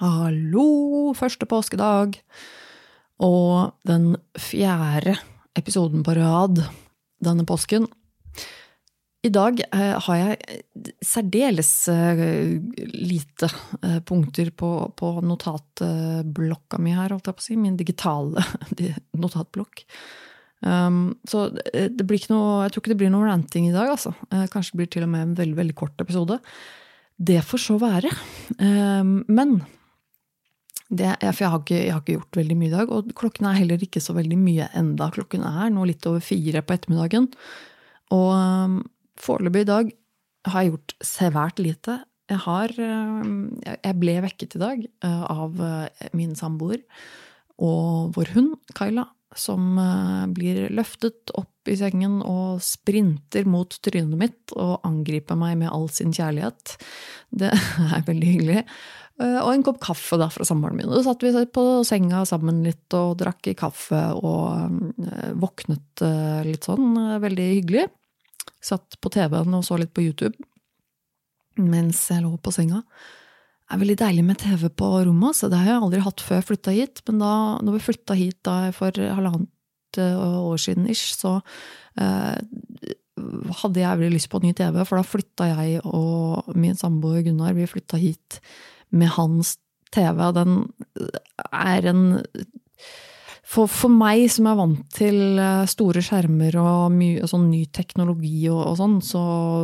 Hallo, første påskedag! Og den fjerde episoden på rad denne påsken. I dag eh, har jeg særdeles eh, lite eh, punkter på, på notatblokka mi her, holdt jeg på å si. Min digitale notatblokk. Um, så det blir ikke noe, jeg tror ikke det blir noe ranting i dag, altså. Kanskje det blir til og med en veldig, veldig kort episode. Det får så være. Um, men det, for jeg har, ikke, jeg har, ikke, gjort veldig mye i dag, og klokken er heller ikke så veldig mye enda. Klokken er nå litt over fire på ettermiddagen. Og um, foreløpig i dag har jeg gjort svært lite. Jeg har um, Jeg ble vekket i dag uh, av uh, min samboer og vår hund Kyla, som uh, blir løftet opp i sengen og sprinter mot trynet mitt og angriper meg med all sin kjærlighet. Det er veldig hyggelig. Eh, og en kopp kaffe da fra samboeren min. Så satt vi på senga sammen litt og drakk kaffe og eh, våknet eh, litt sånn. Veldig hyggelig. Satt på TV-en og så litt på YouTube mens jeg lå på senga. Er veldig deilig med TV på rommet, så det har jeg aldri hatt før jeg flytta hit. Men da når vi flytta hit da for halvannet år siden ish, så eh, hadde jeg veldig lyst på ny TV, for da flytta jeg og min samboer Gunnar vi flytta hit med hans TV. Den er en for, for, meg som er vant til eh, store skjermer og mye sånn ny teknologi og, og, sånn, så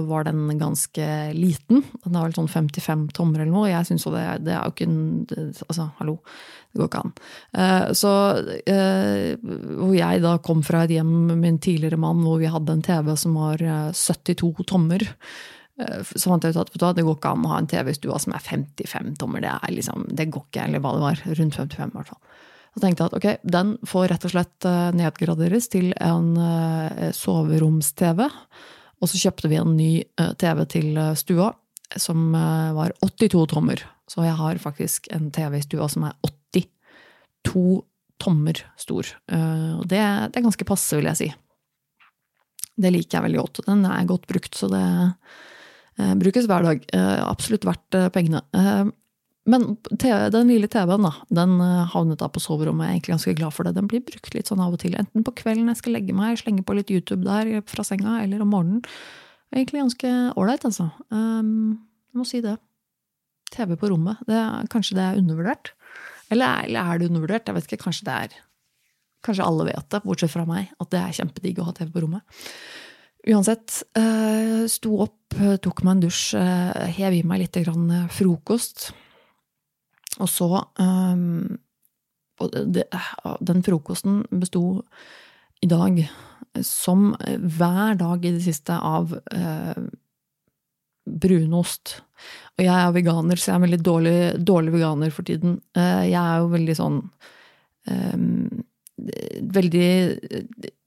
var den ganske liten. Den er vel sånn 55 tommer eller noe. Jeg syns jo det, det, er jo ikke en Altså, hallo. Det går ikke an. Uh, så uh, Hvor jeg da kom fra et hjem med min tidligere mann hvor vi hadde en TV som var 72 tommer. Eh, så fant jeg ut at det går ikke an å ha en TV i stua som er 55 tommer. Det, er liksom, det går ikke, eller hva det var. Rundt 55, i hvert fall. Så tenkte jeg at ok, den får rett og slett eh, nedgraderes til en eh, soveroms-TV. Og så kjøpte vi en ny TV til stua som var 82 tommer. Så jeg har faktisk en TV i stua som er 82 tommer stor. Og det, det er ganske passe, vil jeg si. Det liker jeg veldig godt. Den er godt brukt, så det, Eh, brukes hver dag. Eh, absolutt verdt eh, pengene. Men den lille TV-en da, den havnet da på soverommet. Jeg er egentlig ganske glad for det. Den blir brukt litt sånn av og til. Enten på kvelden jeg skal legge meg, slenge på litt YouTube der fra senga, eller om morgenen. Egentlig ganske ålreit, altså. Jeg må si det. TV på rommet. Det, kanskje det er undervurdert? Eller, eller er det undervurdert? Jeg vet ikke. Kanskje det er Kanskje alle vet det, bortsett fra meg, at det er kjempedigg å ha TV på rommet. Uansett, uh, sto opp, tok meg en dusj, hev i meg litt grann frokost. Og så um, og det, Den frokosten besto i dag, som hver dag i det siste, av uh, brunost. Og jeg er veganer, så jeg er veldig dårlig, dårlig veganer for tiden. jeg er jo veldig sånn um, veldig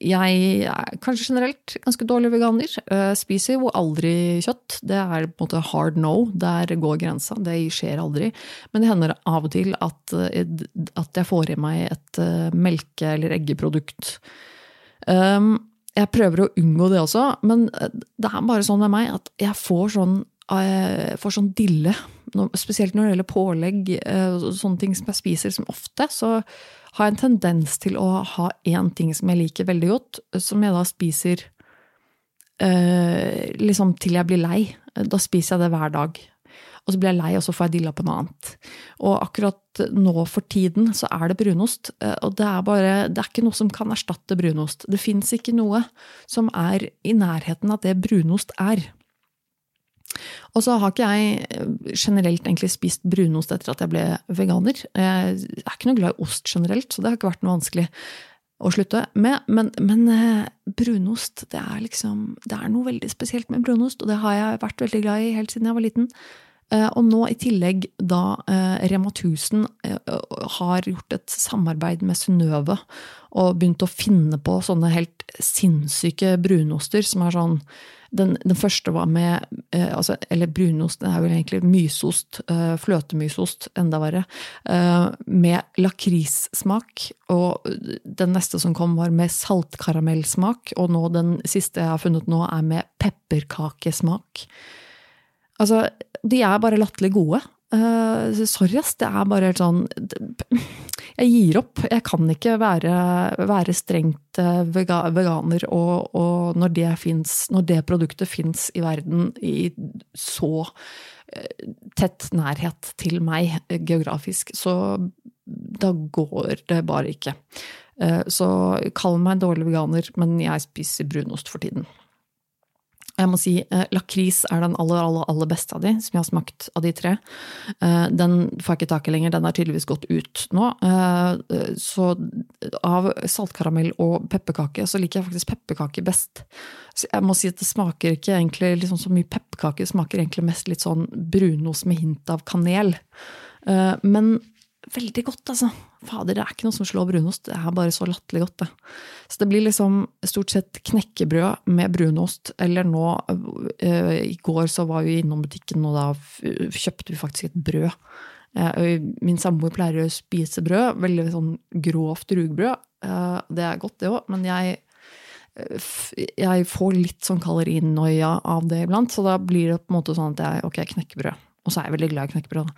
Jeg er kanskje generelt ganske dårlig veganer. Eh, spiser jo aldri kjøtt. Det er på en måte hard no. Der går grensa. Det skjer aldri. Men det hender av og til at, at jeg får i meg et eh, melke- eller eggeprodukt. Um, jeg prøver å unngå det også, men det er bare sånn med meg at jeg får sånn, jeg får sånn dille. Spesielt når det gjelder pålegg, eh, sånne ting som jeg spiser som ofte. så har en tendens til å ha én ting som jeg liker veldig godt, som jeg da spiser eh, liksom til jeg blir lei. Da spiser jeg det hver dag. Og så blir jeg lei, og så får jeg dilla på noe annet. Og akkurat nå for tiden så er det brunost. Eh, og det er bare Det er ikke noe som kan erstatte brunost. Det fins ikke noe som er i nærheten av det brunost er. Og så har ikke jeg eh, generelt egentlig spist brunost etter at jeg ble veganer. Jeg er ikke noe glad i ost generelt, så det har ikke vært noe vanskelig å slutte med. Men, men eh, brunost, det er liksom Det er noe veldig spesielt med brunost, og det har jeg vært veldig glad i helt siden jeg var liten. Eh, og nå i tillegg da Rema 1000 har gjort et samarbeid med Synnøve og begynt å finne på sånne helt sinnssyke brunoster som er sånn den, den, første var med eh, altså, Eller brunost, det er vel egentlig mysost. Eh, fløtemysost, enda verre. Eh, med lakrissmak. Og den neste som kom, var med saltkaramellsmak. Og nå den siste jeg har funnet nå, er med pepperkakesmak. Altså, de er bare latterlig gode. Uh, sorry, ass. Det er bare helt sånn Jeg gir opp. Jeg kan ikke være, være strengt eh, vega, veganer, og, og, når det finnes, når det produktet fins i verden i så uh, tett nærhet til meg geografisk, så da går det bare ikke. Så kall meg en dårlig veganer, men jeg spiser brunost for tiden. Jeg må si eh, lakris er den aller, aller, aller beste av de, som jeg har smakt av de tre. Eh, den får jeg ikke tak i lenger, den har tydeligvis gått ut nå. Eh, så av saltkaramell og pepperkake, så liker jeg faktisk pepperkake best. Så jeg må si at det smaker ikke egentlig liksom så mye pepperkake, det smaker egentlig mest litt sånn brunost med hint av kanel. Eh, men veldig godt, altså. Fader, det er ikke noe som slår brunost. Det er bare så latterlig godt, det. Så det blir liksom stort sett knekkebrød med brunost, eller nå øh, I går så var vi innom butikken, og da kjøpte vi faktisk et brød. Øh, min samboer pleier å spise brød, veldig sånn grovt rugbrød. Øh, det er godt, det òg, men jeg jeg får litt sånn kalorinoia av det iblant, så da blir det på en måte sånn at jeg ok, knekkebrød. Og så er jeg veldig glad i knekkebrød.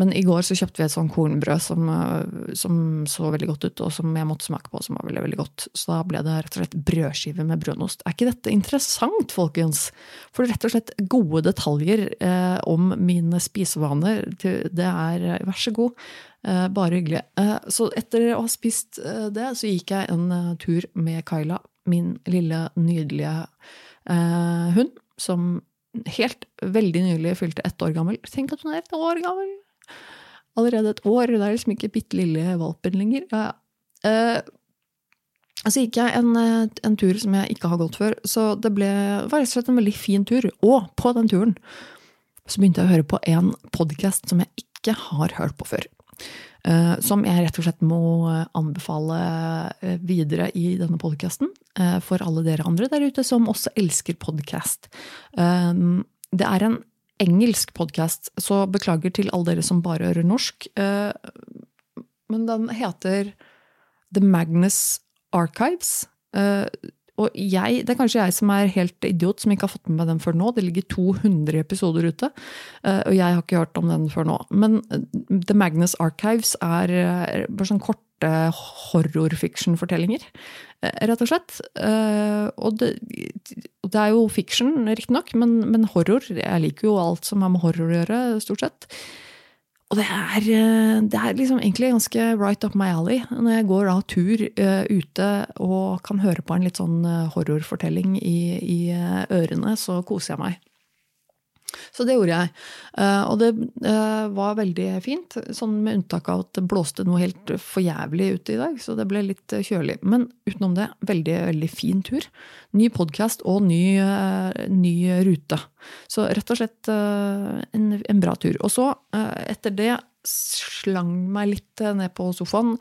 Men i går så kjøpte vi et sånn kornbrød som, eh, som, så veldig godt ut, og som jeg måtte smake på, som var veldig veldig godt. Så da ble det rett og slett brødskive med brunost. Er ikke dette interessant, folkens? For rett og slett gode detaljer eh, om mine spisevaner. Det er eh, vær så god. Eh, bare hyggelig. Eh, så etter å ha spist eh, det, så gikk jeg en tur med Kyla, min lille, nydelige hund, som helt veldig nylig fylte ett år gammel. Tenk at hun er et år gammel! Allerede et år. Det er liksom ikke bitte lille valpen lenger. Ja, ja. Uh, så gikk jeg en, eh, en, tur som jeg ikke har gått før, så det ble, var rett og slett en veldig fin tur. Og på den turen så begynte jeg å høre på en podkast som jeg ikke har hørt på før. Uh, som jeg rett og slett må anbefale videre i denne podkasten for alle dere andre der ute som også elsker podkast. Det er en engelsk podkast, så beklager til alle dere som bare hører norsk. Men den heter The Magnus Archives. Og jeg, det er kanskje jeg som er helt idiot som ikke har fått med meg den før nå. Det ligger 200 episoder ute, eh, og jeg har ikke hørt om den før nå. Men eh, The Magnus Archives er eh, bare sånn korte horrorfiction-fortellinger, rett og slett. Og det, det er jo fiction, riktignok, men, men horror Jeg liker jo alt som har med horror å gjøre, stort sett. Og det er, eh, det er, liksom egentlig ganske right up my alley. Når jeg går av tur ute og kan høre på en litt sånn horrorfortelling i, i ørene, så koser jeg meg. Så det gjorde jeg. Eh, og det eh, var veldig fint, sånn med unntak av at det blåste noe helt for jævlig ute i dag, så det ble litt eh, kjølig. Men utenom det, veldig, veldig fin tur. Ny podkast og ny, ny, rute. Så rett og slett en, en bra tur. Og så, etter det, slang meg litt ned på sofaen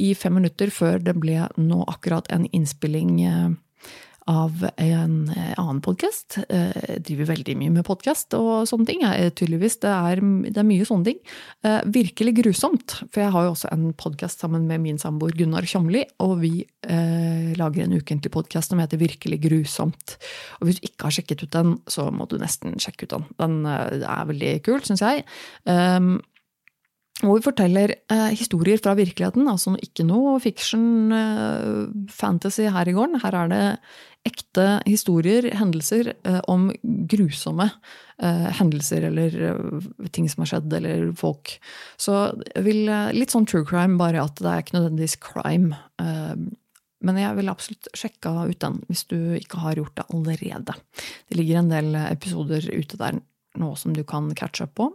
i fem minutter før det ble nå akkurat en innspilling av en eh, annen podkast. Eh, driver veldig mye med podkast og sånne ting. Tydeligvis, det er, det er, mye sånne ting. Eh, virkelig grusomt, for jeg har jo også en podkast sammen med min samboer Gunnar Kjomli, og vi eh, lager en ukentlig podkast som heter Virkelig grusomt. Og hvis du ikke har sjekket ut den, så må du nesten sjekke ut den. Den er veldig kul, syns jeg. Um, hvor vi forteller eh, historier fra virkeligheten, altså ikke noe fiction, eh, fantasy her i gården. Her er det ekte historier, hendelser, eh, om grusomme eh, hendelser eller eh, ting som har skjedd, eller folk. Så vil, litt sånn true crime, bare at det er ikke nødvendigvis crime. Men jeg vil absolutt sjekke ut den, hvis du ikke har gjort det allerede. Det ligger en del episoder ute der nå som du kan catche up på.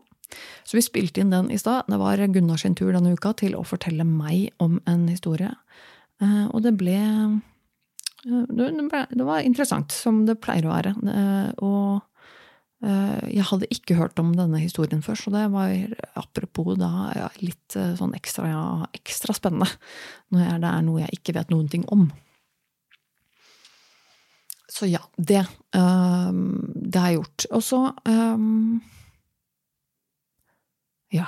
Så vi spilte inn den i stad. Det var Gunnar sin tur denne uka til å fortelle meg om en historie. Og det ble det var interessant, som det pleier å være. Eh, og eh, jeg hadde ikke hørt om denne historien før, så det var apropos da litt eh, sånn ekstra, ja, ekstra spennende. Når det er noe jeg ikke vet noen ting om. Så ja, det. det har jeg gjort. Og så Ja.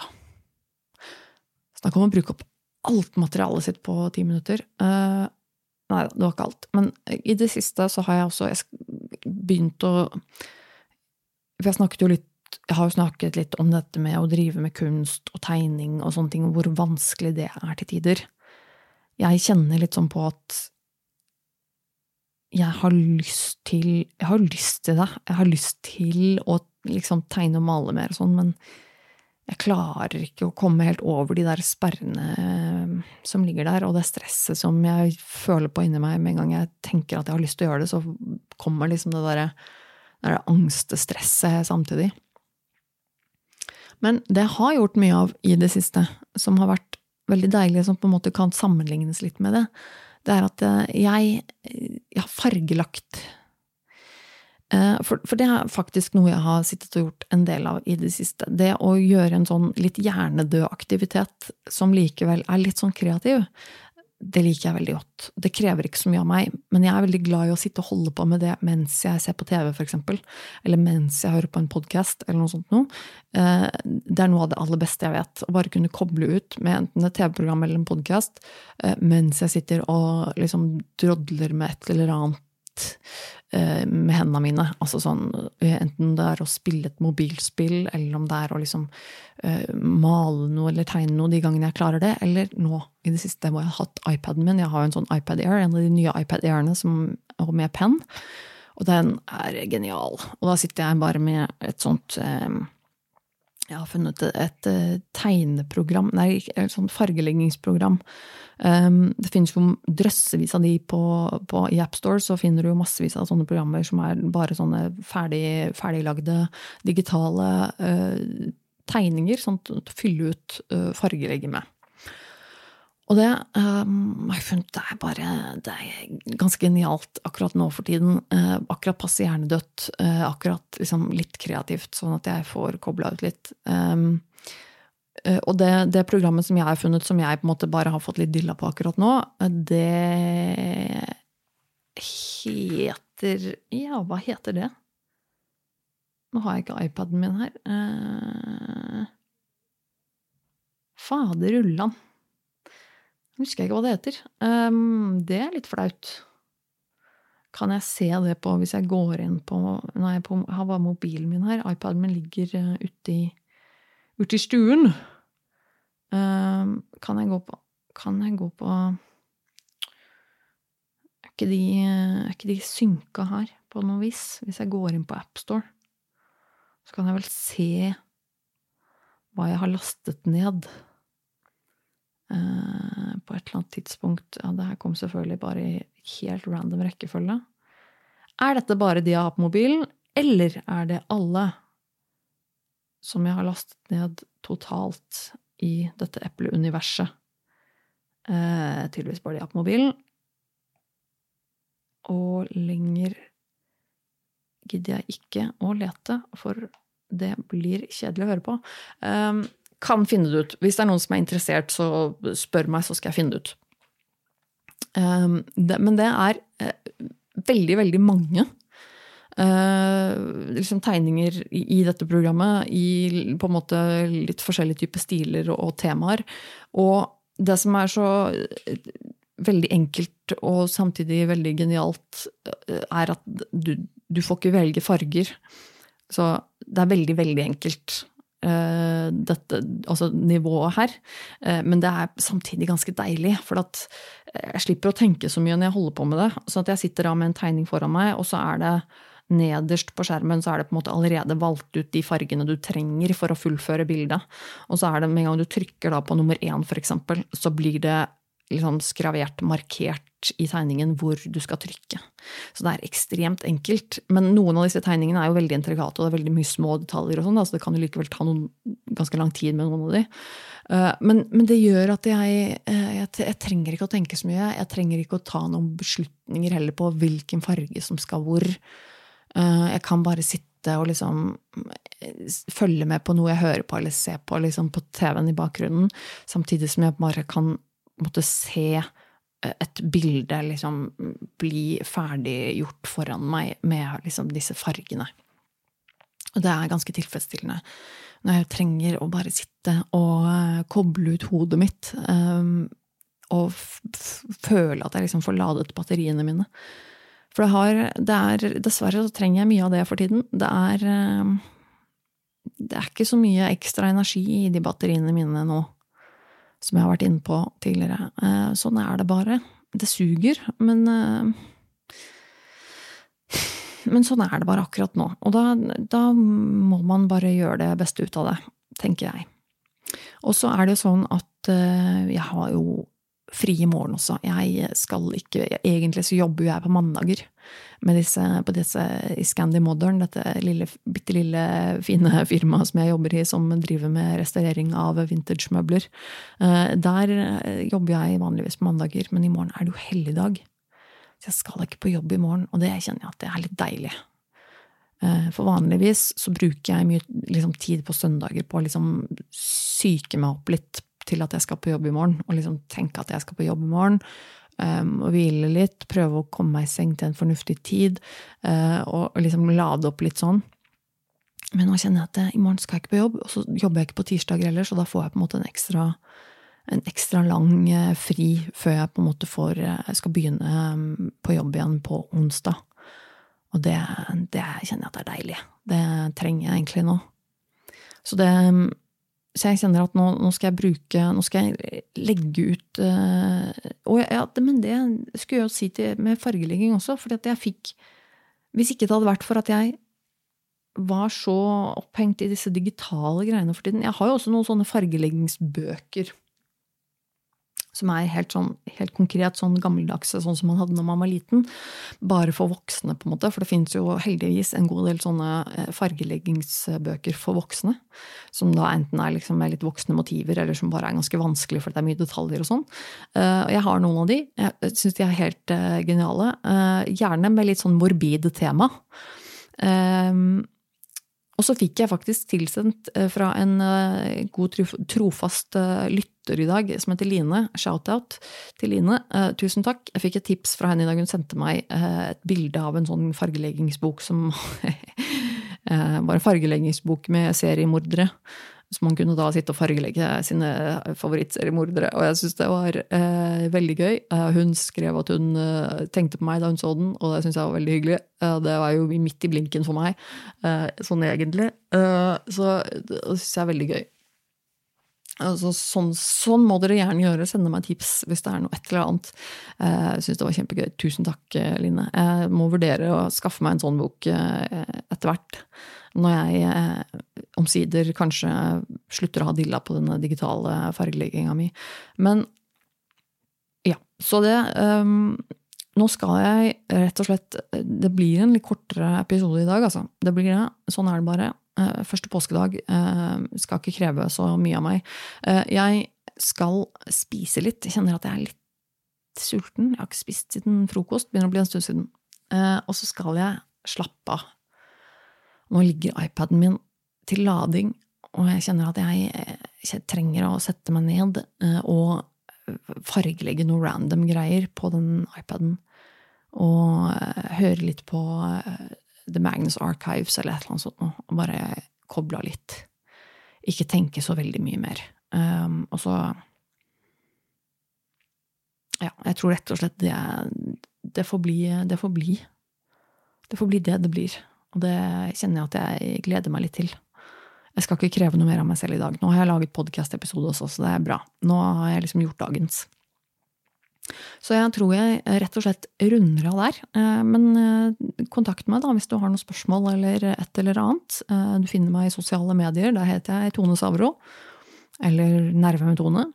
Snakk om å bruke opp alt materialet sitt på ti minutter. Nei, det var ikke alt. Men i det siste så har jeg også jeg begynt å For jeg snakket jo litt Jeg har jo snakket litt om dette med å drive med kunst og tegning og sånne ting, og hvor vanskelig det er til tider. Jeg kjenner litt sånn på at jeg har lyst til Jeg har lyst til det. Jeg har lyst til å liksom tegne og male mer og sånn, men jeg klarer ikke å komme helt over de der sperrene eh, som ligger der, og det stresset som jeg føler på inni meg med en gang jeg tenker at jeg har lyst til å gjøre det, så kommer liksom det derre der angststresset samtidig. Men det jeg har gjort mye av i det siste, som har vært veldig deilig, som på en måte kan sammenlignes litt med det, det er at eh, jeg, jeg har fargelagt for, for, det er faktisk noe jeg har sittet og gjort en del av i det siste. Det å gjøre en sånn litt hjernedød aktivitet som likevel er litt sånn kreativ, det liker jeg veldig godt. Det krever ikke så mye av meg, men jeg er veldig glad i å sitte og holde på med det mens jeg ser på TV, eksempel. Eller mens jeg hører på en podkast, eller noe sånt noe. Eh, det er noe av det aller beste jeg vet. Å bare kunne koble ut med enten et TV-program eller en podkast eh, mens jeg sitter og liksom drodler med et eller annet Eh, med hendene mine. Altså sånn, eh, enten det er å spille et mobilspill, eller om det er å liksom uh, male noe eller tegne noe de gangene jeg klarer det, eller nå i det siste hvor jeg har hatt iPaden min. Jeg har jo en sånn iPad Air, en av de nye iPad Airene som, med penn. Og den er genial. Og da sitter jeg bare med et sånt um, jeg har funnet et, et tegneprogram, nei, et sånt fargeleggingsprogram Um, det finnes jo drøssevis av de på, på, i AppStore, så finner du massevis av sånne programmer som er bare sånne ferdig, ferdiglagde digitale uh, tegninger, sånn å fylle ut uh, fargelegger med. Og det um, har jeg funnet det er bare det er ganske genialt akkurat nå for tiden. Uh, akkurat passe hjernedødt, uh, akkurat liksom litt kreativt, sånn at jeg får kobla ut litt. Um, uh, og det, det, programmet som jeg har funnet, som jeg på en måte bare har fått litt dilla på akkurat nå, det heter Ja, hva heter det? Nå har jeg ikke iPaden min her. Fader ullan. Husker jeg ikke hva det heter. Um, det er litt flaut. Kan jeg se det på hvis jeg går inn på Nei, jeg har bare mobilen min her. iPaden min ligger ute i ute i stuen. Um, kan jeg gå på Kan jeg gå på Er ikke de, er ikke de synka her på noe vis? Hvis jeg går inn på AppStore, så kan jeg vel se hva jeg har lastet ned. Uh, på et eller annet tidspunkt. Ja, det her kom selvfølgelig bare i helt random rekkefølge. Er dette bare de jeg har på mobilen, eller er det alle som jeg har lastet ned totalt i dette epleuniverset. Eh, tydeligvis bare de har på mobilen. Og lenger gidder jeg ikke å lete, for det blir kjedelig å høre på. Eh, kan finne det ut. Hvis det er noen som er interessert, så spør meg, så skal jeg finne det ut. Eh, det, men det er eh, veldig, veldig mange Uh, liksom tegninger i, dette programmet i på en måte litt forskjellige typer stiler og, temaer. Og det som er så eh, veldig enkelt og samtidig veldig genialt, er at du, du, får ikke velge farger. Så det er veldig, veldig enkelt. Uh, dette, altså nivået her. men det er samtidig ganske deilig, for at jeg slipper å tenke så mye når jeg holder på med det. Så at jeg sitter da med en tegning foran meg, og så er det nederst på skjermen så er det på en måte allerede valgt ut de fargene du trenger for å fullføre bildet. Og så er det med en gang du trykker da på nummer én, f.eks., så blir det liksom skravert, markert i tegningen hvor du skal trykke. Så det er ekstremt enkelt. Men noen av disse tegningene er jo veldig intrikate, og det er veldig mye små detaljer, og sånn, så det kan jo likevel ta noen, ganske lang tid med noen av de. Eh, men, men det gjør at jeg, eh, jeg, jeg, trenger ikke å tenke så mye. Jeg trenger ikke å ta noen beslutninger heller på hvilken farge som skal hvor. Eh, jeg kan bare sitte og liksom følge med på noe jeg hører på eller ser på liksom på TV-en i bakgrunnen, samtidig som jeg bare kan måtte se eh, et bilde liksom bli ferdiggjort foran meg med liksom disse fargene. Og det er ganske tilfredsstillende når jeg trenger å bare sitte og koble ut hodet mitt um, og føle at jeg liksom får ladet batteriene mine. For det har det er, Dessverre så trenger jeg mye av det for tiden. Det er um, det er ikke så mye ekstra energi i de batteriene mine nå, som jeg har vært inne på tidligere. Eh, sånn er det bare. Det suger, men eh, Men sånn er det bare akkurat nå. Og da, da må man bare gjøre det beste ut av det, tenker jeg. Og så er det jo sånn at eh, jeg har jo fri i morgen også. Jeg skal ikke Egentlig så jobber jeg på mandager disse, på disse i Scandi Modern, dette lille, bitte lille fine firmaet som jeg jobber i, som driver med restaurering av vintage-møbler. Eh, der jobber jeg vanligvis på mandager, men i morgen er det jo helligdag. Så jeg skal ikke på jobb i morgen, og det kjenner jeg at det er litt deilig. Eh, for vanligvis så bruker jeg mye liksom, tid på søndager på å liksom psyke meg opp litt til at jeg skal på jobb i morgen, og liksom tenke at jeg skal på jobb i morgen. Um, og hvile litt, prøve å komme meg i seng til en fornuftig tid, uh, og, liksom lade opp litt sånn. Men nå kjenner jeg at i morgen skal jeg ikke på jobb, og så jobber jeg ikke på tirsdager heller, så da får jeg på en måte en ekstra, en ekstra lang uh, fri før jeg på en måte får, skal begynne um, på jobb igjen på onsdag. Og det, det kjenner jeg at er deilig. Det trenger jeg egentlig nå. Så det um, så jeg kjenner at nå, nå, skal jeg bruke Nå skal jeg legge ut uh, Og ja, men det skulle jeg jo si til, med fargelegging også, fordi at jeg fikk Hvis ikke det hadde vært for at jeg var så opphengt i disse digitale greiene for tiden Jeg har jo også noen sånne fargeleggingsbøker som er helt, sånn, helt konkret sånn gammeldagse, sånn som man hadde når man var liten. Bare for voksne, på en måte. For det fins jo heldigvis en god del sånne eh, fargeleggingsbøker for voksne. Som da enten er liksom med litt voksne motiver, eller som bare er ganske vanskelig fordi det er mye detaljer og sånn. Eh, jeg har noen av de. Jeg syns de er helt eh, geniale. Gjerne med litt sånn morbide tema. Og så fikk jeg faktisk tilsendt fra en god, trofast lytter lytter i dag, som heter Line. Shout-out til Line. Tusen takk. Jeg fikk et tips fra henne i dag. Hun sendte meg et bilde av en sånn fargeleggingsbok som var en fargeleggingsbok med seriemordere. Så man kunne da sitte og fargelegge sine favorittseriemordere. Og jeg syns det var eh, veldig gøy. Eh, hun skrev at hun eh, tenkte på meg da hun så den, og det syns jeg var veldig hyggelig. det var jo midt i blinken for meg, sånn egentlig. så det syns jeg er veldig gøy. Altså, sånn, sånn, må dere gjerne gjøre. Sende meg tips hvis det er noe et eller annet. Eh, jeg syns det var kjempegøy. Tusen takk, eh, Line. Jeg må vurdere å skaffe meg en sånn bok eh, etter hvert. Når jeg omsider kanskje slutter å ha dilla på denne digitale fargelegginga mi. Men ja, så det um, Nå skal jeg rett og slett Det blir en litt kortere episode i dag, altså. Det blir det. Sånn er det bare. Uh, første påskedag uh, skal ikke kreve så mye av meg. Uh, jeg skal spise litt. Jeg kjenner at jeg er litt sulten. Jeg har ikke spist siden frokost. Begynner å bli en stund siden. Og så skal jeg slappe av. Nå ligger iPaden min til lading, og jeg kjenner at jeg trenger å sette meg ned og fargelegge noe random greier på den iPaden. Og høre litt på The Magnus Archives eller et eller annet sånt og bare kobla litt. Ikke tenke så veldig mye mer. Um, og så Ja, jeg tror rett og slett det, det, får bli, det får bli Det får bli det det blir. Og det kjenner jeg at jeg gleder meg litt til. Jeg skal ikke kreve noe mer av meg selv i dag. Nå har jeg laget podkast-episode også, så det er bra. Nå har jeg liksom gjort dagens. Så jeg tror jeg rett og slett runder av der. Eh, men eh, kontakt meg da hvis du har noen spørsmål eller et eller annet. Eh, du finner meg i sosiale medier. Der heter jeg Tone Savro. Eller Nerve med Tone.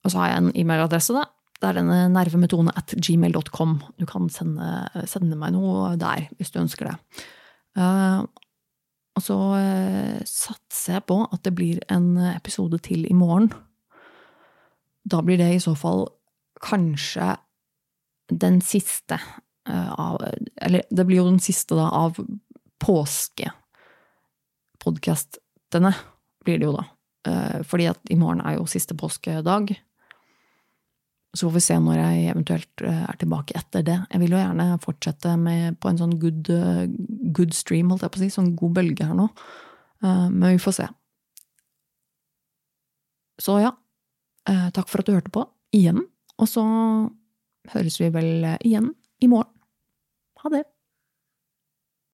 Og så har jeg en e-mailadresse, da. Det er denne nervemetone at gmail.com. Du kan sende, sende, meg noe der hvis du ønsker det. Og så satser jeg på at det blir en episode til i morgen. Da blir det i så fall kanskje den siste uh, av Eller det blir jo den siste, da, av påskepodkastene, blir det jo da. Uh, fordi at i morgen er jo siste påskedag. Så får vi se når jeg eventuelt uh, er tilbake etter det. Jeg vil jo gjerne fortsette med, på en sånn good, good, stream, holdt jeg på å si. Sånn god bølge her nå. men vi får se. Så ja. takk for at du hørte på. Igjen. Og så høres vi vel igjen i morgen. Ha det.